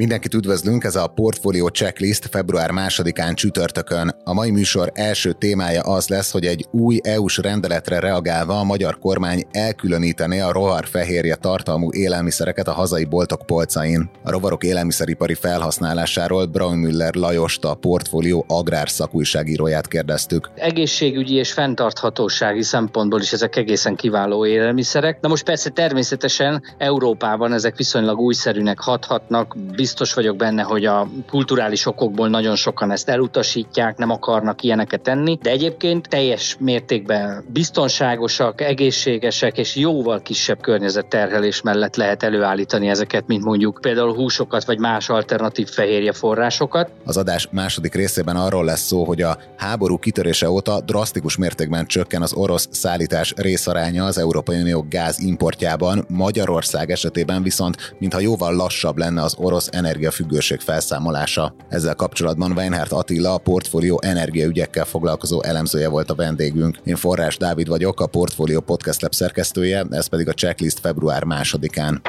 Mindenkit üdvözlünk, ez a Portfolio Checklist február másodikán csütörtökön. A mai műsor első témája az lesz, hogy egy új EU-s rendeletre reagálva a magyar kormány elkülönítené a rovar fehérje tartalmú élelmiszereket a hazai boltok polcain. A rovarok élelmiszeripari felhasználásáról Braunmüller Lajost, a Portfolio agrár szakújságíróját kérdeztük. Egészségügyi és fenntarthatósági szempontból is ezek egészen kiváló élelmiszerek. Na most persze természetesen Európában ezek viszonylag újszerűnek hathatnak, biztos vagyok benne, hogy a kulturális okokból nagyon sokan ezt elutasítják, nem akarnak ilyeneket tenni, de egyébként teljes mértékben biztonságosak, egészségesek és jóval kisebb környezetterhelés mellett lehet előállítani ezeket, mint mondjuk például húsokat vagy más alternatív fehérje forrásokat. Az adás második részében arról lesz szó, hogy a háború kitörése óta drasztikus mértékben csökken az orosz szállítás részaránya az Európai Unió gáz importjában, Magyarország esetében viszont mintha jóval lassabb lenne az orosz energiafüggőség felszámolása. Ezzel kapcsolatban Weinhardt Attila, a portfólió energiaügyekkel foglalkozó elemzője volt a vendégünk. Én Forrás Dávid vagyok, a Portfólió Podcast Lab szerkesztője, ez pedig a checklist február másodikán.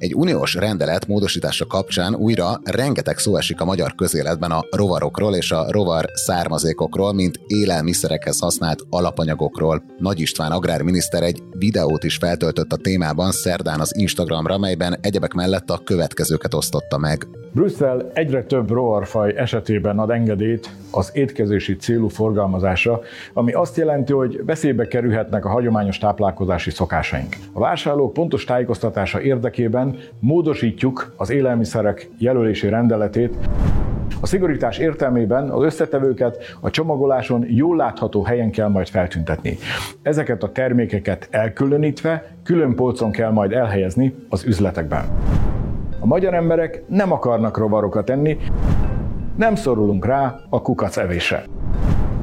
Egy uniós rendelet módosítása kapcsán újra rengeteg szó esik a magyar közéletben a rovarokról és a rovar származékokról, mint élelmiszerekhez használt alapanyagokról. Nagy István agrárminiszter egy videót is feltöltött a témában szerdán az Instagramra, melyben egyebek mellett a következőket osztotta meg. Brüsszel egyre több rovarfaj esetében ad engedélyt az étkezési célú forgalmazásra, ami azt jelenti, hogy veszélybe kerülhetnek a hagyományos táplálkozási szokásaink. A vásárlók pontos tájékoztatása érdekében módosítjuk az élelmiszerek jelölési rendeletét, a szigorítás értelmében az összetevőket a csomagoláson jól látható helyen kell majd feltüntetni. Ezeket a termékeket elkülönítve külön polcon kell majd elhelyezni az üzletekben. A magyar emberek nem akarnak rovarokat enni, nem szorulunk rá a kukac evésre.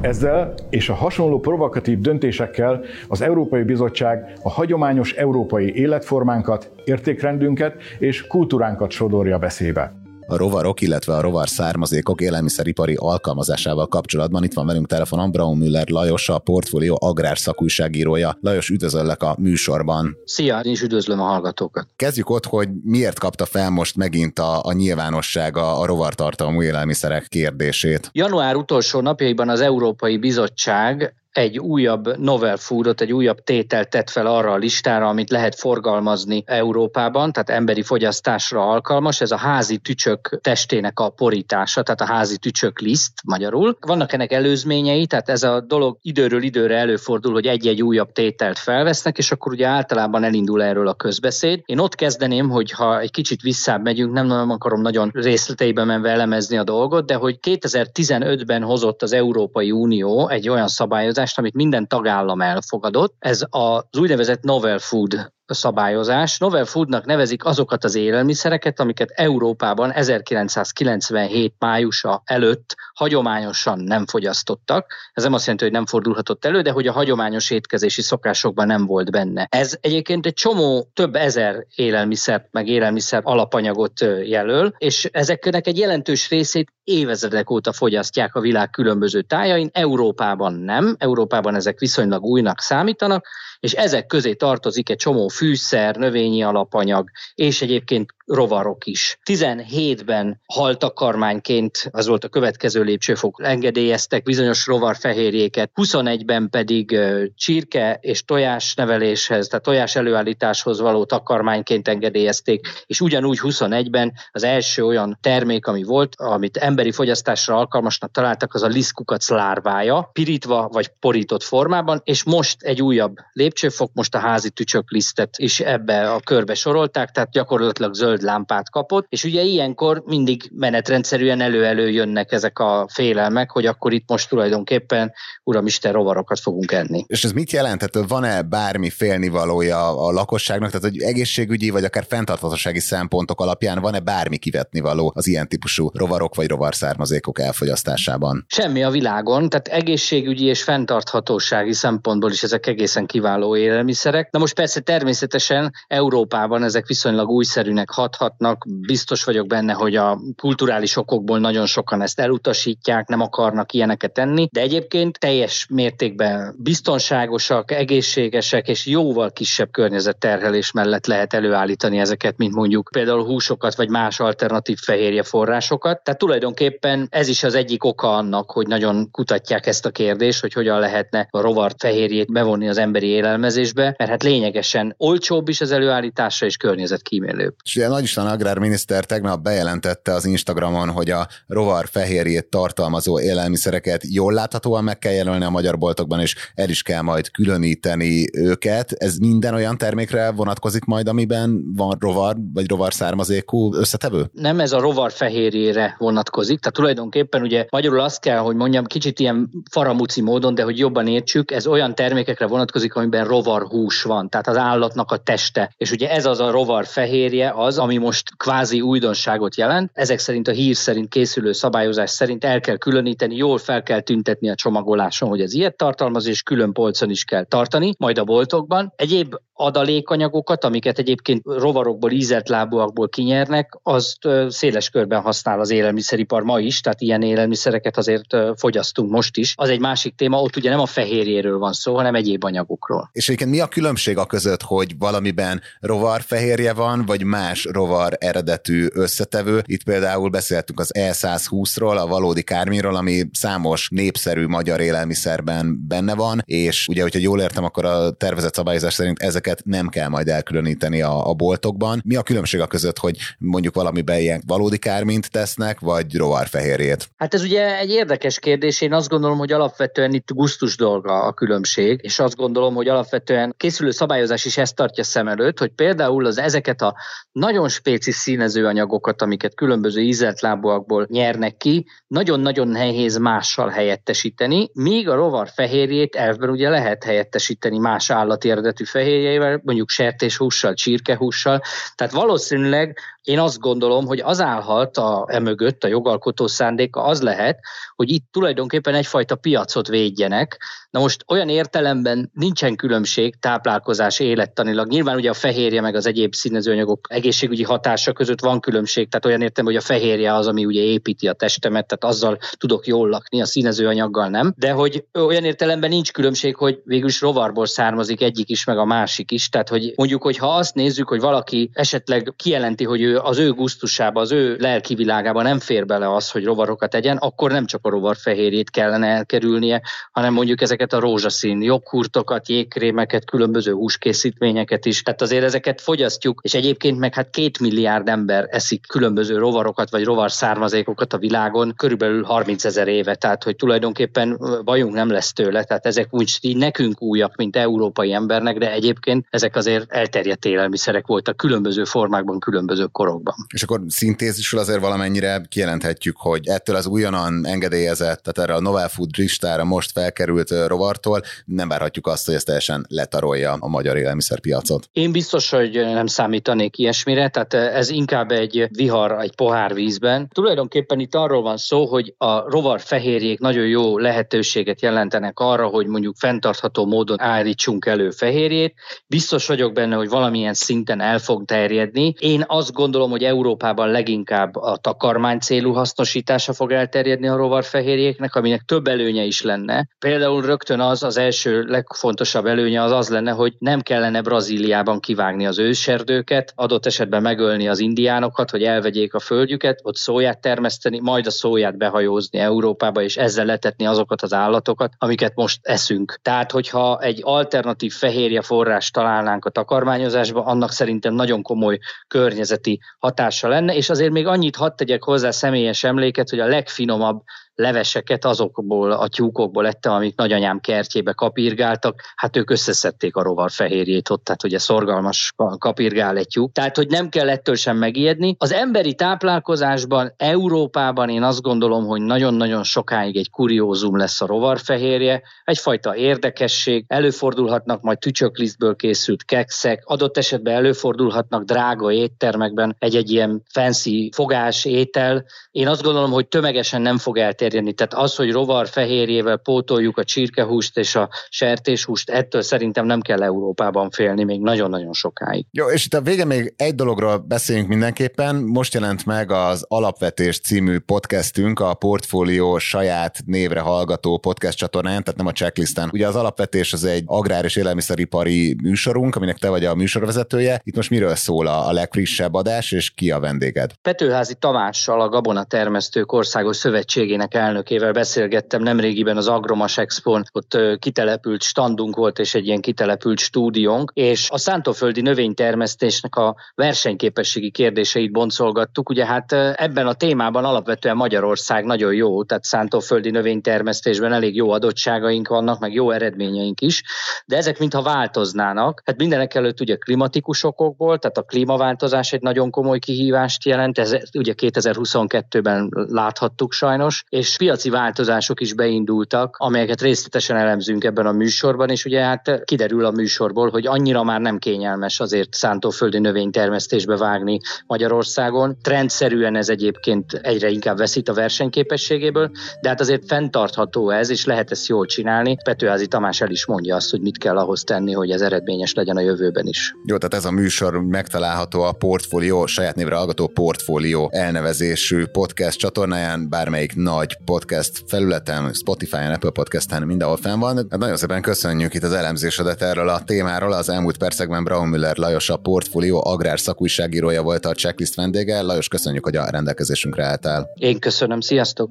Ezzel és a hasonló provokatív döntésekkel az Európai Bizottság a hagyományos európai életformánkat, értékrendünket és kultúránkat sodorja veszélybe a rovarok, illetve a rovar származékok élelmiszeripari alkalmazásával kapcsolatban. Itt van velünk telefonon Braun Müller Lajos, a portfólió agrár szakújságírója. Lajos, üdvözöllek a műsorban. Szia, én is üdvözlöm a hallgatókat. Kezdjük ott, hogy miért kapta fel most megint a, a nyilvánosság a, a rovartartalmú élelmiszerek kérdését. Január utolsó napjaiban az Európai Bizottság egy újabb novel foodot, egy újabb tételt tett fel arra a listára, amit lehet forgalmazni Európában, tehát emberi fogyasztásra alkalmas. Ez a házi tücsök testének a porítása, tehát a házi tücsök liszt magyarul. Vannak ennek előzményei, tehát ez a dolog időről időre előfordul, hogy egy-egy újabb tételt felvesznek, és akkor ugye általában elindul erről a közbeszéd. Én ott kezdeném, hogy ha egy kicsit visszább megyünk, nem, nem akarom nagyon részleteiben menve elemezni a dolgot, de hogy 2015-ben hozott az Európai Unió egy olyan szabályozást, szabályozást, amit minden tagállam elfogadott. Ez az úgynevezett novel food szabályozás. Novel foodnak nevezik azokat az élelmiszereket, amiket Európában 1997 májusa előtt hagyományosan nem fogyasztottak. Ez nem azt jelenti, hogy nem fordulhatott elő, de hogy a hagyományos étkezési szokásokban nem volt benne. Ez egyébként egy csomó több ezer élelmiszert, meg élelmiszer alapanyagot jelöl, és ezeknek egy jelentős részét évezredek óta fogyasztják a világ különböző tájain, Európában nem, Európában ezek viszonylag újnak számítanak, és ezek közé tartozik egy csomó fűszer, növényi alapanyag, és egyébként rovarok is. 17-ben haltakarmányként, az volt a következő lépcsőfok, engedélyeztek bizonyos rovarfehérjéket, 21-ben pedig csirke és tojás neveléshez, tehát tojás előállításhoz való takarmányként engedélyezték, és ugyanúgy 21-ben az első olyan termék, ami volt, amit emberi fogyasztásra alkalmasnak találtak, az a liszkukac lárvája, pirítva vagy porított formában, és most egy újabb lépcsőfok, most a házi tücsök lisztet is ebbe a körbe sorolták, tehát gyakorlatilag zöld zöld lámpát kapott, és ugye ilyenkor mindig menetrendszerűen elő-elő jönnek ezek a félelmek, hogy akkor itt most tulajdonképpen uramisten rovarokat fogunk enni. És ez mit jelent? Tehát van-e bármi félnivalója a lakosságnak, tehát hogy egészségügyi vagy akár fenntarthatósági szempontok alapján van-e bármi kivetnivaló az ilyen típusú rovarok vagy rovarszármazékok elfogyasztásában? Semmi a világon, tehát egészségügyi és fenntarthatósági szempontból is ezek egészen kiváló élelmiszerek. Na most persze természetesen Európában ezek viszonylag újszerűnek hat hathatnak. Biztos vagyok benne, hogy a kulturális okokból nagyon sokan ezt elutasítják, nem akarnak ilyeneket tenni, de egyébként teljes mértékben biztonságosak, egészségesek és jóval kisebb környezetterhelés mellett lehet előállítani ezeket, mint mondjuk például húsokat vagy más alternatív fehérje forrásokat. Tehát tulajdonképpen ez is az egyik oka annak, hogy nagyon kutatják ezt a kérdést, hogy hogyan lehetne a rovar fehérjét bevonni az emberi élelmezésbe, mert hát lényegesen olcsóbb is az előállítása és környezetkímélőbb. És ugye Nagy István agrárminiszter tegnap bejelentette az Instagramon, hogy a rovar fehérjét tartalmazó élelmiszereket jól láthatóan meg kell jelölni a magyar boltokban, és el is kell majd különíteni őket. Ez minden olyan termékre vonatkozik majd, amiben van rovar vagy rovar származékú összetevő? Nem ez a rovar fehérjére vonatkozik, tehát tulajdonképpen ugye magyarul azt kell, hogy mondjam, kicsit ilyen faramuci módon, de hogy jobban értsük, ez olyan termékekre vonatkozik, amiben rovar hús van, tehát az állatnak a teste. És ugye ez az a rovar fehérje az, ami most kvázi újdonságot jelent. Ezek szerint a hír szerint készülő szabályozás szerint el kell különíteni, jól fel kell tüntetni a csomagoláson, hogy ez ilyet tartalmaz, és külön polcon is kell tartani, majd a boltokban. Egyéb adalékanyagokat, amiket egyébként rovarokból, ízelt lábúakból kinyernek, azt széles körben használ az élelmiszeripar ma is, tehát ilyen élelmiszereket azért fogyasztunk most is. Az egy másik téma, ott ugye nem a fehérjéről van szó, hanem egyéb anyagokról. És egyébként mi a különbség a között, hogy valamiben rovar fehérje van, vagy más rovar eredetű összetevő? Itt például beszéltünk az E120-ról, a valódi kármínról, ami számos népszerű magyar élelmiszerben benne van, és ugye, hogyha jól értem, akkor a tervezett szabályozás szerint ezek ezeket nem kell majd elkülöníteni a, a boltokban. Mi a különbség a között, hogy mondjuk valamiben ilyen valódi kármint tesznek, vagy rovarfehérjét? Hát ez ugye egy érdekes kérdés. Én azt gondolom, hogy alapvetően itt gusztus dolga a különbség, és azt gondolom, hogy alapvetően készülő szabályozás is ezt tartja szem előtt, hogy például az ezeket a nagyon spéci színező anyagokat, amiket különböző ízelt lábúakból nyernek ki, nagyon-nagyon nehéz mással helyettesíteni, míg a rovar fehérjét elvben ugye lehet helyettesíteni más állati eredetű fehérjeivel, mondjuk sertéshússal, csirkehússal. Tehát valószínűleg én azt gondolom, hogy az állhat a emögött, a jogalkotó szándéka az lehet, hogy itt tulajdonképpen egyfajta piacot védjenek. Na most olyan értelemben nincsen különbség táplálkozás élettanilag. Nyilván ugye a fehérje meg az egyéb színezőanyagok egészségügyi hatása között van különbség, tehát olyan értem, hogy a fehérje az, ami ugye építi a testemet, tehát azzal tudok jól lakni, a színezőanyaggal nem. De hogy olyan értelemben nincs különbség, hogy végül is rovarból származik egyik is, meg a másik is. Tehát, hogy mondjuk, hogy ha azt nézzük, hogy valaki esetleg kijelenti, hogy ő az ő gusztusába, az ő lelki világába nem fér bele az, hogy rovarokat egyen, akkor nem csak a rovar fehérjét kellene elkerülnie, hanem mondjuk ezeket a rózsaszín joghurtokat, jégkrémeket, különböző húskészítményeket is. Tehát azért ezeket fogyasztjuk, és egyébként meg hát két milliárd ember eszik különböző rovarokat vagy rovar származékokat a világon, körülbelül 30 ezer éve, tehát hogy tulajdonképpen bajunk nem lesz tőle, tehát ezek úgy így nekünk újak, mint európai embernek, de egyébként ezek azért elterjedt élelmiszerek voltak különböző formákban, különböző korokban. És akkor szintézisül azért valamennyire kijelenthetjük, hogy ettől az újonnan engedélyezett, tehát erre a Novel Food listára most felkerült rovartól nem várhatjuk azt, hogy ez teljesen letarolja a magyar élelmiszerpiacot. Én biztos, hogy nem számítanék ilyesmire, tehát ez inkább egy vihar egy pohár vízben. Tulajdonképpen itt arról van szó, hogy a rovar fehérjék nagyon jó lehetőséget jelentenek arra, hogy mondjuk fenntartható módon állítsunk elő fehérjét. Biztos vagyok benne, hogy valamilyen szinten el fog terjedni. Én azt gondolom, hogy Európában leginkább a takarmány célú hasznosítása fog elterjedni a rovarfehérjéknek, aminek több előnye is lenne. Például rögtön az, az első legfontosabb előnye az az lenne, hogy nem kellene Brazíliában kivágni az őserdőket, adott esetben megölni az indiánokat, hogy elvegyék a földjüket, ott szóját termeszteni, majd a szóját behajózni Európába, és ezzel letetni azokat az állatokat, amiket most eszünk. Tehát, hogyha egy alternatív fehérje forrás találnánk a takarmányozásba, annak szerintem nagyon komoly környezeti hatása lenne, és azért még annyit hadd tegyek hozzá személyes emléket, hogy a legfinomabb leveseket azokból a tyúkokból ettem, amik nagyanyám kertjébe kapirgáltak, hát ők összeszedték a rovar fehérjét ott, tehát ugye szorgalmas kapirgál egy tyúk. Tehát, hogy nem kell ettől sem megijedni. Az emberi táplálkozásban, Európában én azt gondolom, hogy nagyon-nagyon sokáig egy kuriózum lesz a rovarfehérje, egyfajta érdekesség, előfordulhatnak majd tücsöklisztből készült kekszek, adott esetben előfordulhatnak drága éttermekben, egy-egy ilyen fancy fogás, étel, én azt gondolom, hogy tömegesen nem fog elterjedni. Tehát az, hogy rovar fehérjével pótoljuk a csirkehúst és a sertéshúst, ettől szerintem nem kell Európában félni még nagyon-nagyon sokáig. Jó, és itt a vége még egy dologról beszéljünk mindenképpen. Most jelent meg az Alapvetés című podcastünk, a portfólió saját névre hallgató podcast csatornán, tehát nem a checklisten. Ugye az Alapvetés az egy agrár és élelmiszeripari műsorunk, aminek te vagy a műsorvezetője. Itt most miről szól a legfrissebb adás, és ki a vendéged? Petőházi Tamással, a Gabona Termesztők Országos Szövetségének elnökével beszélgettem nemrégiben az Agromas Expon, ott kitelepült standunk volt, és egy ilyen kitelepült stúdiónk, és a szántóföldi növénytermesztésnek a versenyképességi kérdéseit boncolgattuk. Ugye hát ebben a témában alapvetően Magyarország nagyon jó, tehát szántóföldi növénytermesztésben elég jó adottságaink vannak, meg jó eredményeink is, de ezek mintha változnának. Hát mindenek előtt ugye klimatikus okokból, tehát a klímaváltozás egy nagyon komoly kihívást jelent, ez ugye 2022-ben láthattuk sajnos, és piaci változások is beindultak, amelyeket részletesen elemzünk ebben a műsorban, és ugye hát kiderül a műsorból, hogy annyira már nem kényelmes azért szántóföldi növénytermesztésbe vágni Magyarországon. Trendszerűen ez egyébként egyre inkább veszít a versenyképességéből, de hát azért fenntartható ez, és lehet ezt jól csinálni. Petőházi Tamás el is mondja azt, hogy mit kell ahhoz tenni, hogy ez eredményes legyen a jövőben is. Jó, tehát ez a műsor megtalálható a Portfolio, saját névre hallgató Portfolio elnevezésű podcast csatornáján, bármelyik nagy podcast felületen, Spotify-on, Apple Podcast-en, mindenhol fenn van. Hát nagyon szépen köszönjük itt az elemzésedet erről a témáról. Az elmúlt percekben Braun Müller Lajos a Portfolio agrár szakújságírója volt a checklist vendége. Lajos, köszönjük, hogy a rendelkezésünkre álltál. Én köszönöm, sziasztok!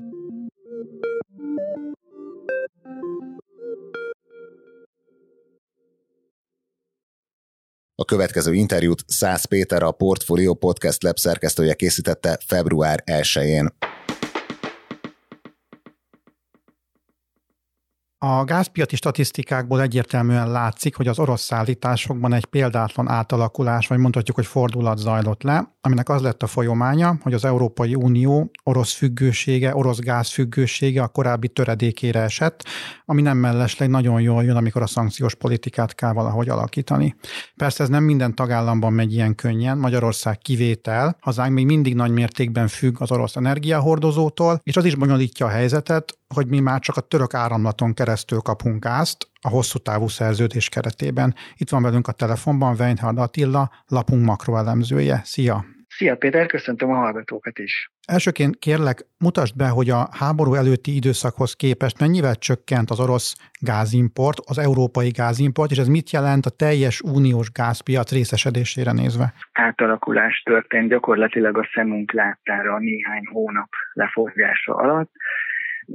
A következő interjút Szász Péter, a Portfolio Podcast Lab szerkesztője készítette február 1-én. A gázpiaci statisztikákból egyértelműen látszik, hogy az orosz szállításokban egy példátlan átalakulás, vagy mondhatjuk, hogy fordulat zajlott le, aminek az lett a folyamánya, hogy az Európai Unió orosz függősége, orosz gáz függősége a korábbi töredékére esett, ami nem mellesleg nagyon jól jön, amikor a szankciós politikát kell valahogy alakítani. Persze ez nem minden tagállamban megy ilyen könnyen, Magyarország kivétel, hazánk még mindig nagy mértékben függ az orosz energiahordozótól, és az is bonyolítja a helyzetet, hogy mi már csak a török áramlaton keresztül kapunk gázt a hosszú távú szerződés keretében. Itt van velünk a telefonban Weinhard Attila, lapunk makroelemzője. Szia! Szia Péter, köszöntöm a hallgatókat is. Elsőként kérlek, mutasd be, hogy a háború előtti időszakhoz képest mennyivel csökkent az orosz gázimport, az európai gázimport, és ez mit jelent a teljes uniós gázpiac részesedésére nézve? Átalakulás történt gyakorlatilag a szemünk láttára néhány hónap leforgása alatt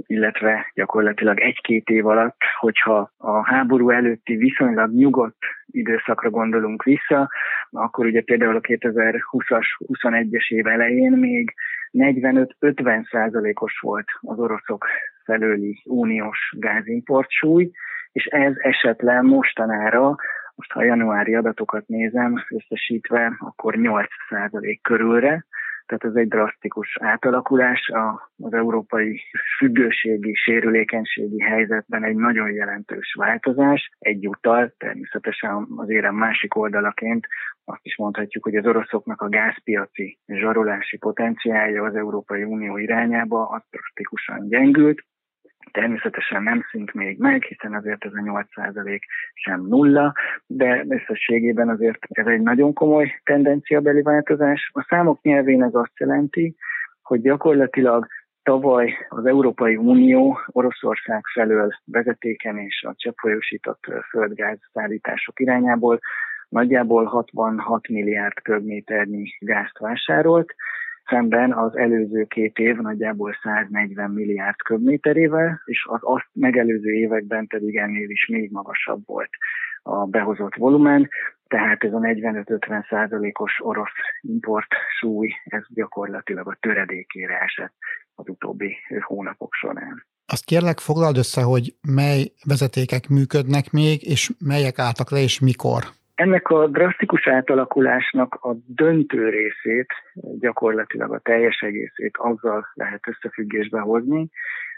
illetve gyakorlatilag egy-két év alatt, hogyha a háború előtti viszonylag nyugodt időszakra gondolunk vissza, akkor ugye például a 2020-as, 21-es év elején még 45-50 százalékos volt az oroszok felőli uniós gázimport súly, és ez esetlen mostanára, most ha a januári adatokat nézem összesítve, akkor 8 százalék körülre, tehát ez egy drasztikus átalakulás. Az európai függőségi, sérülékenységi helyzetben egy nagyon jelentős változás. Egyúttal természetesen az érem másik oldalaként azt is mondhatjuk, hogy az oroszoknak a gázpiaci zsarolási potenciálja az Európai Unió irányába az drasztikusan gyengült, Természetesen nem szint még meg, hiszen azért ez a 8% sem nulla, de összességében azért ez egy nagyon komoly tendenciabeli változás. A számok nyelvén ez azt jelenti, hogy gyakorlatilag tavaly az Európai Unió Oroszország felől vezetéken és a cseppfolyósított földgáz szállítások irányából nagyjából 66 milliárd köbméternyi gázt vásárolt, szemben az előző két év nagyjából 140 milliárd köbméterével, és az azt megelőző években pedig ennél is még magasabb volt a behozott volumen, tehát ez a 45-50 százalékos orosz import súly, ez gyakorlatilag a töredékére esett az utóbbi hónapok során. Azt kérlek foglald össze, hogy mely vezetékek működnek még, és melyek álltak le, és mikor? Ennek a drasztikus átalakulásnak a döntő részét, gyakorlatilag a teljes egészét azzal lehet összefüggésbe hozni,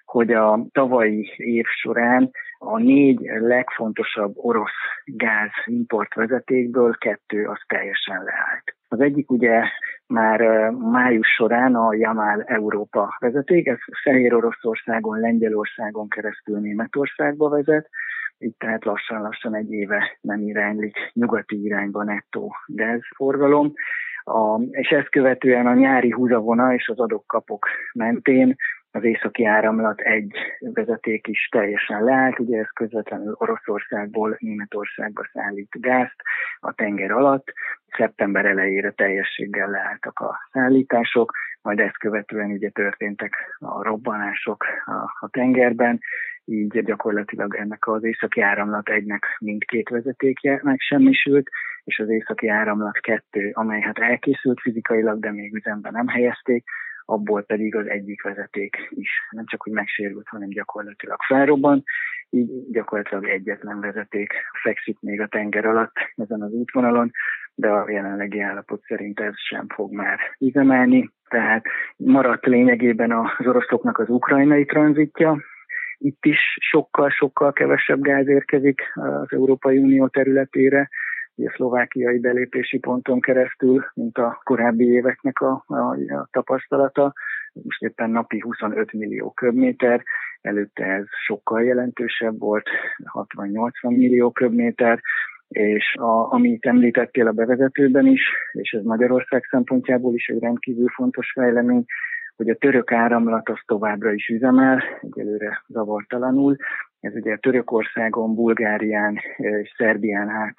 hogy a tavalyi év során a négy legfontosabb orosz gáz import vezetékből kettő az teljesen leállt. Az egyik ugye már május során a Jamal Európa vezeték, ez Fehér Oroszországon, Lengyelországon keresztül Németországba vezet, itt tehát lassan-lassan egy éve nem iránylik nyugati irányba nettó gázforgalom, a, és ezt követően a nyári húzavona és az adok-kapok mentén az északi áramlat egy vezeték is teljesen leállt, ugye ez közvetlenül Oroszországból Németországba szállít gázt a tenger alatt. Szeptember elejére teljességgel leálltak a szállítások, majd ezt követően ugye történtek a robbanások a, a tengerben, így gyakorlatilag ennek az északi áramlat egynek mindkét vezetékje megsemmisült, és az északi áramlat kettő, amely hát elkészült fizikailag, de még üzemben nem helyezték, abból pedig az egyik vezeték is. Nem csak hogy megsérült, hanem gyakorlatilag felrobban, így gyakorlatilag egyetlen vezeték fekszik még a tenger alatt ezen az útvonalon, de a jelenlegi állapot szerint ez sem fog már üzemelni, tehát maradt lényegében az oroszoknak az ukrajnai tranzitja, itt is sokkal-sokkal kevesebb gáz érkezik az Európai Unió területére, a szlovákiai belépési ponton keresztül, mint a korábbi éveknek a, a, a tapasztalata. Most éppen napi 25 millió köbméter, előtte ez sokkal jelentősebb volt, 60-80 millió köbméter, és a, amit említettél a bevezetőben is, és ez Magyarország szempontjából is egy rendkívül fontos fejlemény, hogy a török áramlat az továbbra is üzemel, egyelőre zavartalanul. Ez ugye Törökországon, Bulgárián és Szerbián át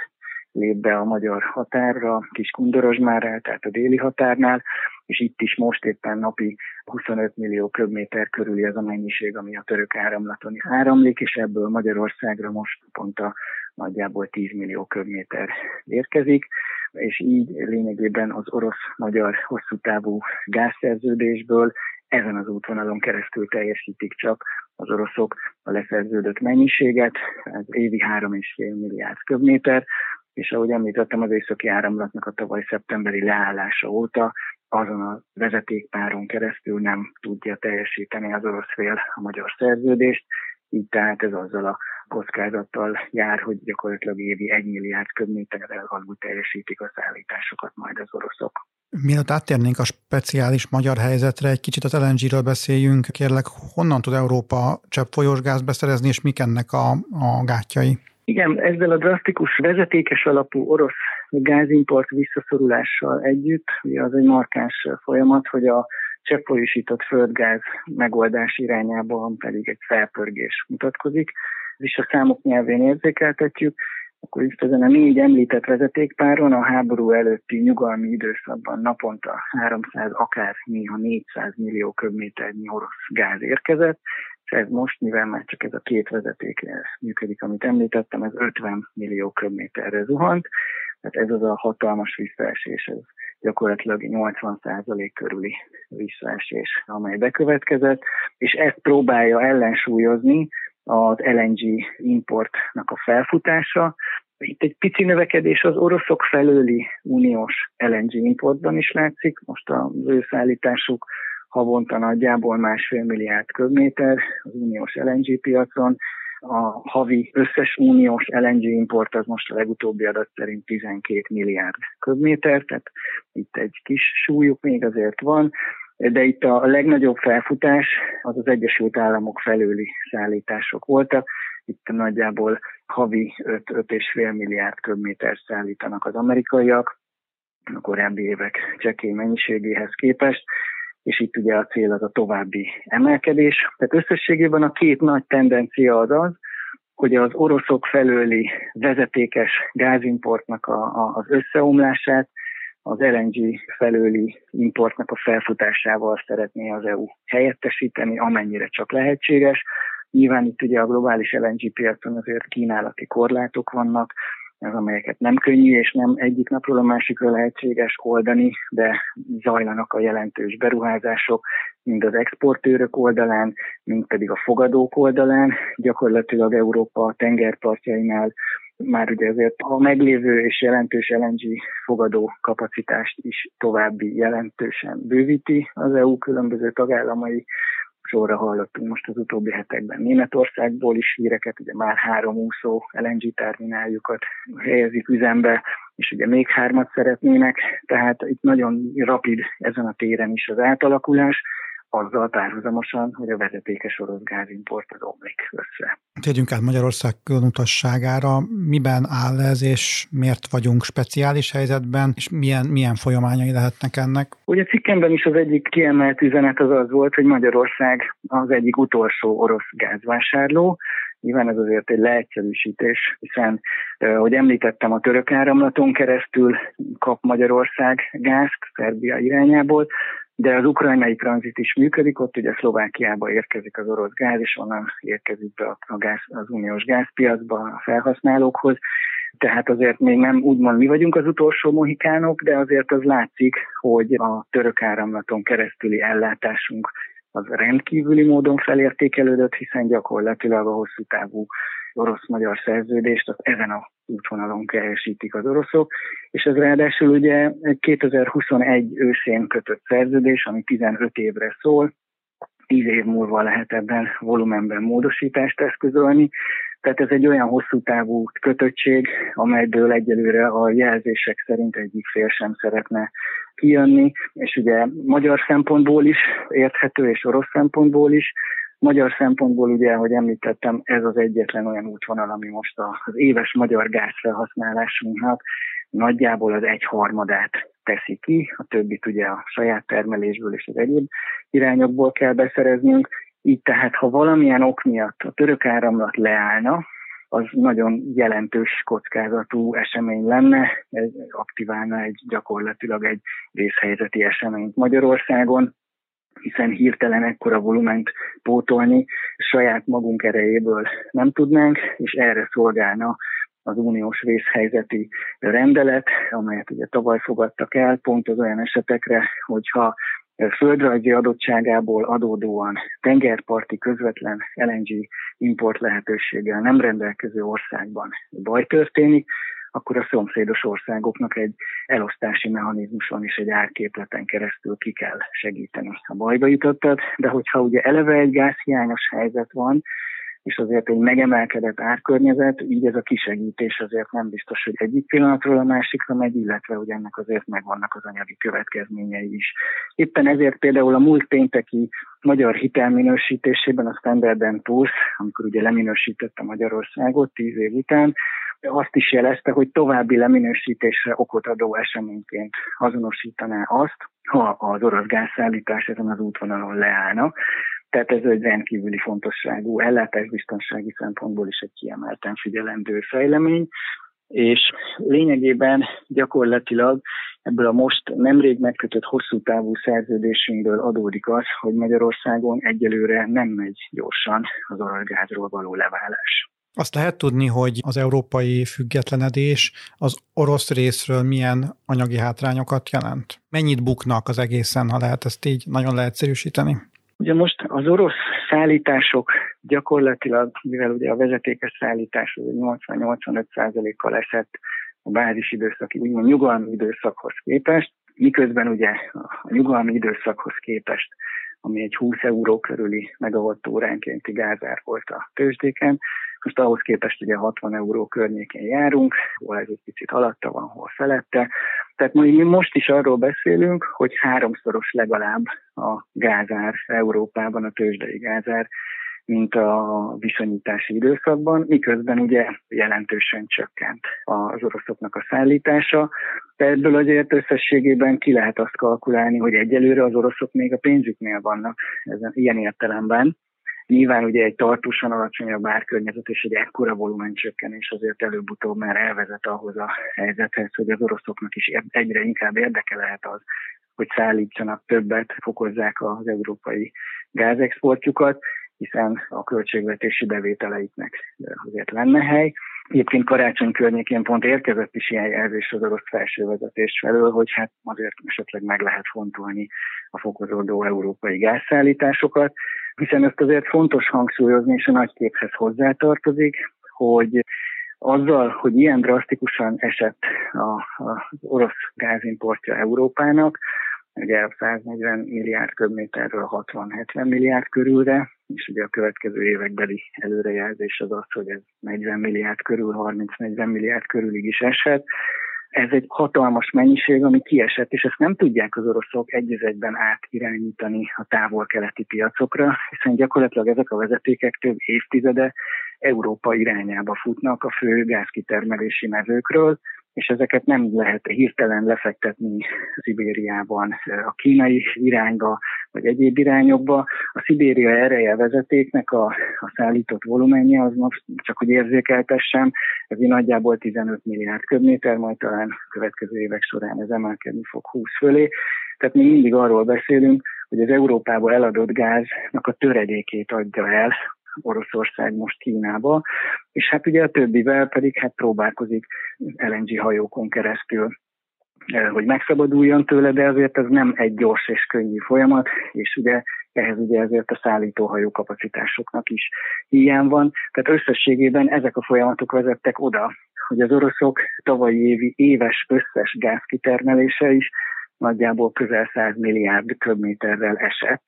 lép be a magyar határra, kis Kundorozsmárral, tehát a déli határnál, és itt is most éppen napi 25 millió köbméter körüli az a mennyiség, ami a török áramlaton áramlik, és ebből Magyarországra most pont a nagyjából 10 millió köbméter érkezik, és így lényegében az orosz-magyar hosszú távú gázszerződésből ezen az útvonalon keresztül teljesítik csak az oroszok a leszerződött mennyiséget, ez évi 3,5 milliárd köbméter, és ahogy említettem, az északi áramlatnak a tavaly szeptemberi leállása óta azon a vezetékpáron keresztül nem tudja teljesíteni az orosz fél a magyar szerződést, így tehát ez azzal a kockázattal jár, hogy gyakorlatilag évi 1 milliárd köbméterrel alul teljesítik a szállításokat majd az oroszok. Mielőtt áttérnénk a speciális magyar helyzetre, egy kicsit az LNG-ről beszéljünk. Kérlek, honnan tud Európa cseppfolyós gáz beszerezni, és mik ennek a, a gátjai? Igen, ezzel a drasztikus vezetékes alapú orosz gázimport visszaszorulással együtt, ugye az egy markáns folyamat, hogy a cseppfolyósított földgáz megoldás irányában pedig egy felpörgés mutatkozik. És a számok nyelvén érzékeltetjük, akkor itt ezen a négy említett vezetékpáron a háború előtti nyugalmi időszakban naponta 300, akár néha 400 millió köbméternyi orosz gáz érkezett, és ez most, mivel már csak ez a két vezeték működik, amit említettem, ez 50 millió köbméterre zuhant, tehát ez az a hatalmas visszaesés, ez gyakorlatilag 80% körüli visszaesés, amely bekövetkezett, és ezt próbálja ellensúlyozni az LNG importnak a felfutása. Itt egy pici növekedés az oroszok felőli uniós LNG importban is látszik. Most az ő szállításuk havonta nagyjából másfél milliárd köbméter az uniós LNG piacon. A havi összes uniós LNG import az most a legutóbbi adat szerint 12 milliárd köbméter, tehát itt egy kis súlyuk még azért van, de itt a legnagyobb felfutás az az Egyesült Államok felőli szállítások voltak. Itt nagyjából havi 5-5,5 milliárd köbméter szállítanak az amerikaiak, a korábbi évek csekély mennyiségéhez képest, és itt ugye a cél az a további emelkedés. Tehát összességében a két nagy tendencia az az, hogy az oroszok felőli vezetékes gázimportnak a, a, az összeomlását az LNG felőli importnak a felfutásával szeretné az EU helyettesíteni, amennyire csak lehetséges. Nyilván itt ugye a globális LNG piacon azért kínálati korlátok vannak, az amelyeket nem könnyű és nem egyik napról a másikra lehetséges oldani, de zajlanak a jelentős beruházások, mind az exportőrök oldalán, mind pedig a fogadók oldalán. Gyakorlatilag Európa tengerpartjainál már ugye ezért a meglévő és jelentős LNG fogadó kapacitást is további jelentősen bővíti az EU különböző tagállamai. Sorra hallottunk most az utóbbi hetekben. Németországból is híreket, ugye már három úszó LNG termináljukat helyezik üzembe, és ugye még hármat szeretnének, tehát itt nagyon rapid ezen a téren is az átalakulás, azzal párhuzamosan, hogy a vezetékes orosz gázimport az omlik össze. Térjünk át Magyarország különutasságára. Miben áll ez, és miért vagyunk speciális helyzetben, és milyen, milyen folyamányai lehetnek ennek? Ugye cikkemben is az egyik kiemelt üzenet az az volt, hogy Magyarország az egyik utolsó orosz gázvásárló, Nyilván ez azért egy leegyszerűsítés, hiszen, hogy említettem, a török áramlaton keresztül kap Magyarország gázt Szerbia irányából, de az ukrajnai tranzit is működik, ott ugye Szlovákiába érkezik az orosz gáz, és onnan érkezik be a gáz, az uniós gázpiacba a felhasználókhoz. Tehát azért még nem úgymond mi vagyunk az utolsó mohikánok, de azért az látszik, hogy a török áramlaton keresztüli ellátásunk az rendkívüli módon felértékelődött, hiszen gyakorlatilag a hosszú távú orosz-magyar szerződést az ezen a útvonalon keresítik az oroszok, és ez ráadásul ugye 2021 őszén kötött szerződés, ami 15 évre szól, 10 év múlva lehet ebben volumenben módosítást eszközölni, tehát ez egy olyan hosszú távú kötöttség, amelyből egyelőre a jelzések szerint egyik fél sem szeretne kijönni, és ugye magyar szempontból is érthető, és orosz szempontból is, Magyar szempontból ugye, ahogy említettem, ez az egyetlen olyan útvonal, ami most az éves magyar gázfelhasználásunknak nagyjából az egyharmadát teszi ki, a többit ugye a saját termelésből és az egyéb irányokból kell beszereznünk, így tehát, ha valamilyen ok miatt a török áramlat leállna, az nagyon jelentős kockázatú esemény lenne, ez aktiválna egy gyakorlatilag egy vészhelyzeti eseményt Magyarországon, hiszen hirtelen ekkora volument pótolni saját magunk erejéből nem tudnánk, és erre szolgálna az uniós vészhelyzeti rendelet, amelyet ugye tavaly fogadtak el, pont az olyan esetekre, hogyha földrajzi adottságából adódóan tengerparti közvetlen LNG import lehetőséggel nem rendelkező országban baj történik, akkor a szomszédos országoknak egy elosztási mechanizmuson és egy árképleten keresztül ki kell segíteni a bajba jutottat, de hogyha ugye eleve egy gázhiányos helyzet van, és azért egy megemelkedett árkörnyezet, így ez a kisegítés azért nem biztos, hogy egyik pillanatról a másikra megy, illetve hogy ennek azért megvannak az anyagi következményei is. Éppen ezért például a múlt pénteki magyar hitelminősítésében a Standard Poor's, amikor ugye leminősítette Magyarországot tíz év után, azt is jelezte, hogy további leminősítésre okot adó eseményként azonosítaná azt, ha az orosz gázszállítás ezen az útvonalon leállna. Tehát ez egy rendkívüli fontosságú ellátásbiztonsági szempontból is egy kiemelten figyelendő fejlemény, és lényegében gyakorlatilag ebből a most nemrég megkötött hosszú távú szerződésünkből adódik az, hogy Magyarországon egyelőre nem megy gyorsan az orosz való leválás. Azt lehet tudni, hogy az európai függetlenedés az orosz részről milyen anyagi hátrányokat jelent? Mennyit buknak az egészen, ha lehet ezt így nagyon leegyszerűsíteni? Ugye most az orosz szállítások gyakorlatilag, mivel ugye a vezetékes szállítás 80-85 kal esett a bázis időszaki, úgymond nyugalmi időszakhoz képest, miközben ugye a nyugalmi időszakhoz képest ami egy 20 euró körüli óránkénti gázár volt a tőzsdéken. Most ahhoz képest ugye 60 euró környékén járunk, hol ez egy picit alatta van, hol felette. Tehát mi most is arról beszélünk, hogy háromszoros legalább a gázár Európában, a tőzsdei gázár, mint a viszonyítási időszakban, miközben ugye jelentősen csökkent az oroszoknak a szállítása. De ebből azért összességében ki lehet azt kalkulálni, hogy egyelőre az oroszok még a pénzüknél vannak ezen, ilyen értelemben. Nyilván ugye egy tartósan alacsonyabb árkörnyezet és egy ekkora volumen csökkenés azért előbb-utóbb már elvezet ahhoz a helyzethez, hogy az oroszoknak is egyre inkább érdeke lehet az, hogy szállítsanak többet, fokozzák az európai gázexportjukat, hiszen a költségvetési bevételeiknek azért lenne hely. Egyébként karácsony környékén pont érkezett is ilyen jelzés az orosz felsővezetés felől, hogy hát azért esetleg meg lehet fontolni a fokozódó európai gázszállításosokat, hiszen ezt azért fontos hangsúlyozni, és a nagy képhez hozzátartozik, hogy azzal, hogy ilyen drasztikusan esett az orosz gázimportja Európának, ugye 140 milliárd köbméterről 60-70 milliárd körülre, és ugye a következő évekbeli előrejelzés az az, hogy ez 40 milliárd körül, 30-40 milliárd körülig is eshet. Ez egy hatalmas mennyiség, ami kiesett, és ezt nem tudják az oroszok egy átirányítani a távol-keleti piacokra, hiszen gyakorlatilag ezek a vezetékek több évtizede Európa irányába futnak a fő gázkitermelési mezőkről, és ezeket nem lehet hirtelen lefektetni Szibériában, a kínai irányba, vagy egyéb irányokba. A Szibéria ereje vezetéknek a, a szállított volumenje, az most csak hogy érzékeltessem, ez nagyjából 15 milliárd köbméter, majd talán a következő évek során ez emelkedni fog 20 fölé. Tehát még mindig arról beszélünk, hogy az Európából eladott gáznak a töredékét adja el Oroszország most Kínába, és hát ugye a többivel pedig hát próbálkozik LNG hajókon keresztül eh, hogy megszabaduljon tőle, de azért ez nem egy gyors és könnyű folyamat, és ugye ehhez ugye ezért a szállítóhajó kapacitásoknak is hiány van. Tehát összességében ezek a folyamatok vezettek oda, hogy az oroszok tavalyi évi éves összes gázkitermelése is nagyjából közel 100 milliárd köbméterrel esett,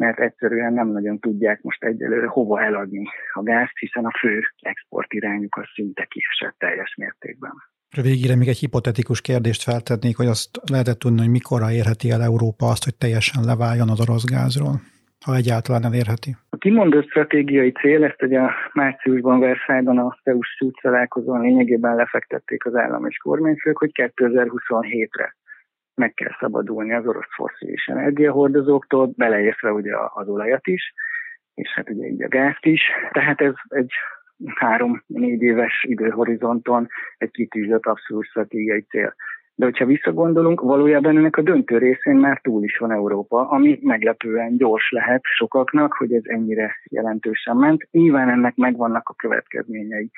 mert egyszerűen nem nagyon tudják most egyelőre hova eladni a gázt, hiszen a fő export irányuk az szinte kiesett teljes mértékben. Végére még egy hipotetikus kérdést feltennék, hogy azt lehetett tudni, hogy mikorra érheti el Európa azt, hogy teljesen leváljon az orosz gázról, ha egyáltalán elérheti. A kimondott stratégiai cél, ezt ugye márciusban Versailles-ban a EU-s találkozón lényegében lefektették az állam és kormányfők, hogy 2027-re meg kell szabadulni az orosz fosszilis energiahordozóktól, beleértve ugye az olajat is, és hát ugye így a gázt is. Tehát ez egy három-négy éves időhorizonton egy kitűzött abszolút stratégiai cél. De hogyha visszagondolunk, valójában ennek a döntő részén már túl is van Európa, ami meglepően gyors lehet sokaknak, hogy ez ennyire jelentősen ment. Nyilván ennek megvannak a következményei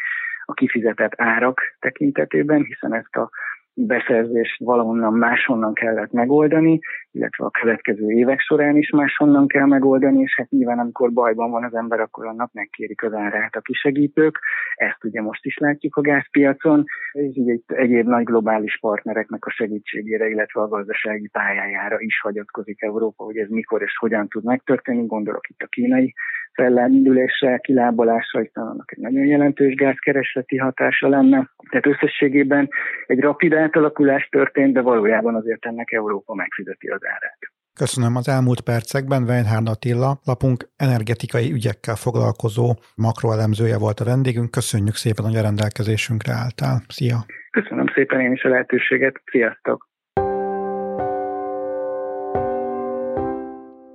a kifizetett árak tekintetében, hiszen ezt a beszerzést valahonnan máshonnan kellett megoldani, illetve a következő évek során is máshonnan kell megoldani, és hát nyilván amikor bajban van az ember, akkor annak megkérik az árát a kisegítők. Ezt ugye most is látjuk a gázpiacon, és így egy egyéb nagy globális partnereknek a segítségére, illetve a gazdasági pályájára is hagyatkozik Európa, hogy ez mikor és hogyan tud megtörténni. Gondolok itt a kínai fellendülésre, kilábalásra, hiszen annak egy nagyon jelentős gázkeresleti hatása lenne. Tehát összességében egy rapid átalakulás történt, de valójában azért ennek Európa megfizeti az árát. Köszönöm az elmúlt percekben. Weinhard Attila, lapunk energetikai ügyekkel foglalkozó makroelemzője volt a vendégünk. Köszönjük szépen, hogy a rendelkezésünkre álltál. Szia! Köszönöm szépen én is a lehetőséget. Sziasztok!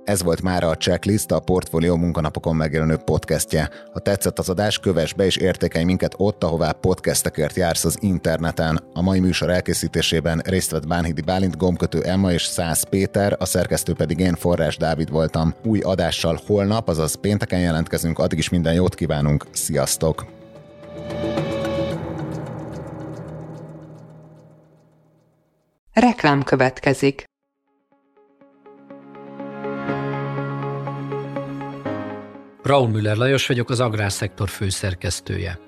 Ez volt már a Checklist, a Portfolio munkanapokon megjelenő podcastje. Ha tetszett az adás, kövess be és értékelj minket ott, ahová podcastekért jársz az interneten. A mai műsor elkészítésében részt vett Bánhidi Bálint, Gomkötő Emma és Szász Péter, a szerkesztő pedig én, Forrás Dávid voltam. Új adással holnap, azaz pénteken jelentkezünk, addig is minden jót kívánunk, sziasztok! Reklám következik. Raúl Müller Lajos vagyok, az Agrárszektor főszerkesztője.